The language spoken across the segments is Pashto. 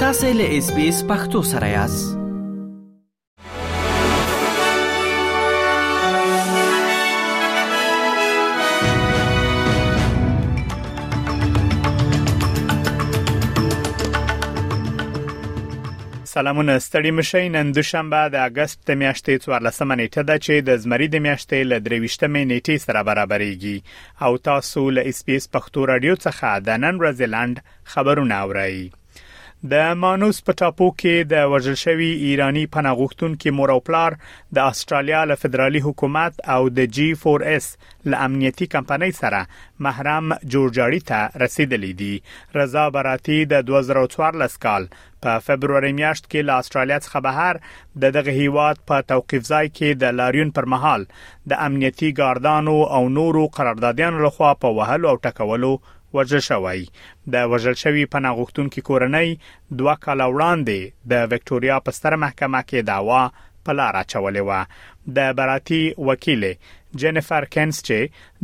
تاسې له اس بي اس پختو سره یاست سلامونه ستړي مشي نن دوشنبه د اگست د میاشتې 14 نیټه ده چې د زمری د میاشتې ل 23 نیټې سره برابرېږي او تاسو له اس بي اس پښتو رادیو څخه د نن ورځې لند خبرونه اورئ د مانوس په ټاپو کې د وژل شوی ایرانی پناغښتونکو مور او پلار د استرالیا له فدرالي حکومت او د جی 4 اس له امنیتي کمپنۍ سره محرم جوړجاړي ته رسیدلې دي رضا براتی د 2014 کال په فبروري میاشت کې له استرالیا څخه بهر د دغه هیواد په توقيف ځای کې د لاریون پر مهال د امنیتي ګاردانو او نورو قراردادیانو لخوا په وهلو او ټکولو وژل شوی د وژل شوی پناغښتونکو کورنۍ دوه کال وړاندې د وکټوريا په ستره محکمه کې داوا په لار اچولې و د براتی وکیل جينيفر کینس چې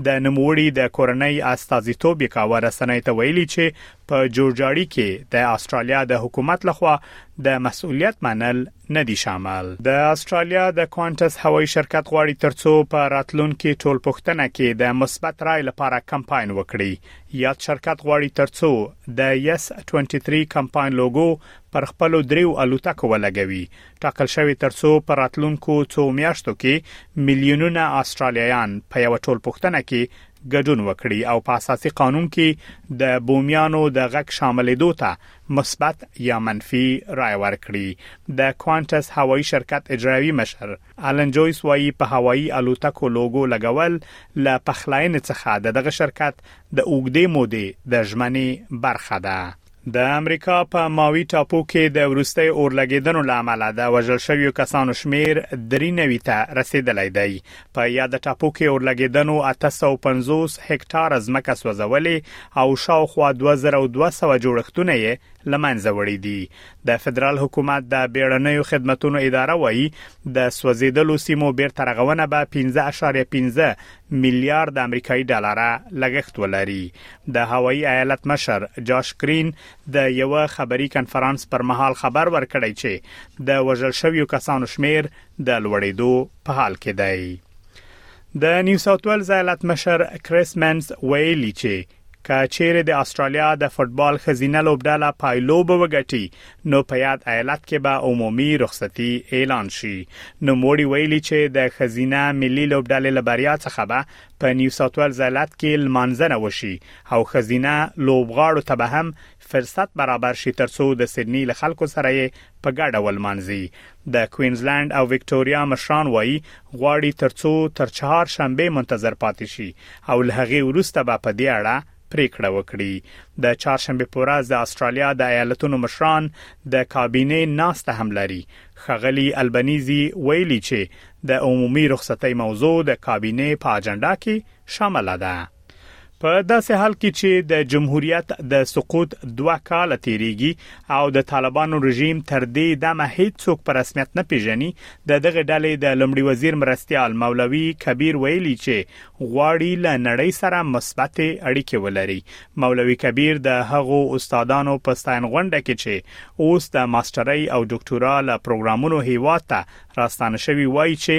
د نوموړي د کورنۍ استازیتوب یې کاوه رسنۍ ته ویلي چې په جورجاړي کې د استرالیا د حکومت لخوا د مسؤلیت منل نه دي شامل د استرالیا د کوانټس هوایي شرکت غواړي ترڅو په راتلونکي ټول پښتنه کې د مثبت رای لپاره کمپاین وکړي یاد شرکت غواړي ترڅو د یس 23 کمپاین لوګو پر خپل دریو الوتکو ولګوي ټاکل شوی ترڅو په راتلونکو څو میاشتو کې میلیونونه استرالیایان په یو ټول پښتنه کې ګډون وکړي او په اساسي قانون کې د بومیانو د غږ شاملېدو ته مثبت یا منفي رائے ورکړي د کوانټس هوایی شرکت اجرایي مشر الن جویس وایي په هوایی الوتکو لوګو لګول ل پخلاین څخه دغه شرکت د اوګدې مودې د ژمنې برخه ده د امریکا په ماوي ټاپو کې د وروستۍ اورلګیدنو له امله د وژل شویو کسانو شمیر 93 ته رسیدلی دی په یاد ټاپو کې اورلګیدنو 850 هکټار ځمکه سوځولې او شاوخوا 2200 جوړښتونه یې لمنځه وړي دي د فدرال حکومت د بیړنیو خدماتو اداره وایي د سوځیدلو سیمو بیرته رغونه به 15.15 میلیارد امریکایي ډالره لګښت ولري د هوایي ایالت مشر جاش کرین د یوه خبري کنفرانس پر مهال خبر ورکړی چې د وژل شویو کسانو شمیر د لوړېدو په حال کې دی د نیو ساوت ویلز ایالت مشر کریس منز ویلي چې که چیرې د استرالیا د فوټبال خزینه لوبډله پایلوب وګټي نو په یاد ایالت کې به عمومي رخصتي اعلان شي نو موړي ویلي چې د خزینه ملي لوبډلې لبریا څخه به په نیو ساوت ویلز ایالت کې لمانځنه وشي او خزینه لوبغاړو ته به هم فرصت برابر شي تر څو د سیدني له خلکو سره یې په ګډه ولمانځي. د کوینزلنډ او ویکټوریا مشران وايي، غواړي تر څو تر چهار شنبې منتظر پاتې شي او له هغې وروسته به په دې اړه پرېکړه وکړي. د چهارشنبې په ورځ د اسټرالیا د ایالتونو مشران د کابینې ناسته هم لري. ښاغلي البنیزي ویلي چې د عمومي رخصتۍ موضوع د کابینې په اجنډا کې شامله ده. په داسې حال کې چې د جمهوریت د سقوط دوه کاله تیریږي او د طالبانو رژیم تر دې دمه هیڅ څوک په رسمیت نه پیژني د دغه ډلې د لمړي وزیر مرستيال مولوي کبیر ویلي چې غواړي له نړۍ سره مثبت اړیکې ولري مولوي کبیر د هغو استادانو په ستاین غونډه کې چې اوس د ماسترۍ او ډاکټورا له پروګرامونو هیواد ته راستانه شوی وایي چې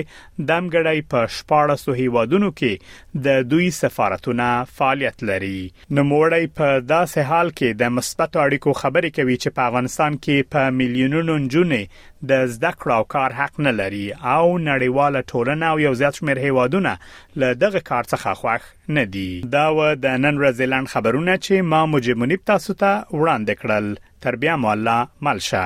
دمګړی په 14 هیوادونو کې د دوی سفارتونه فعالیت لري. نوموړی په داسې حال کې د مثبتو اړیکو خبرې کوي چې په افغانستان کې په میلیونونو نجونې د زده کړو او کار حق نه لري او نړیواله ټولنه او یو زیات شمېر هیوادونه له دغه کار څخه خوښ نه دي. دا و د نن ورځې لنډ خبرونه چې ما مجیب منیب تاسو ته وړاندې کړل. تر بیا مو الله مل شه.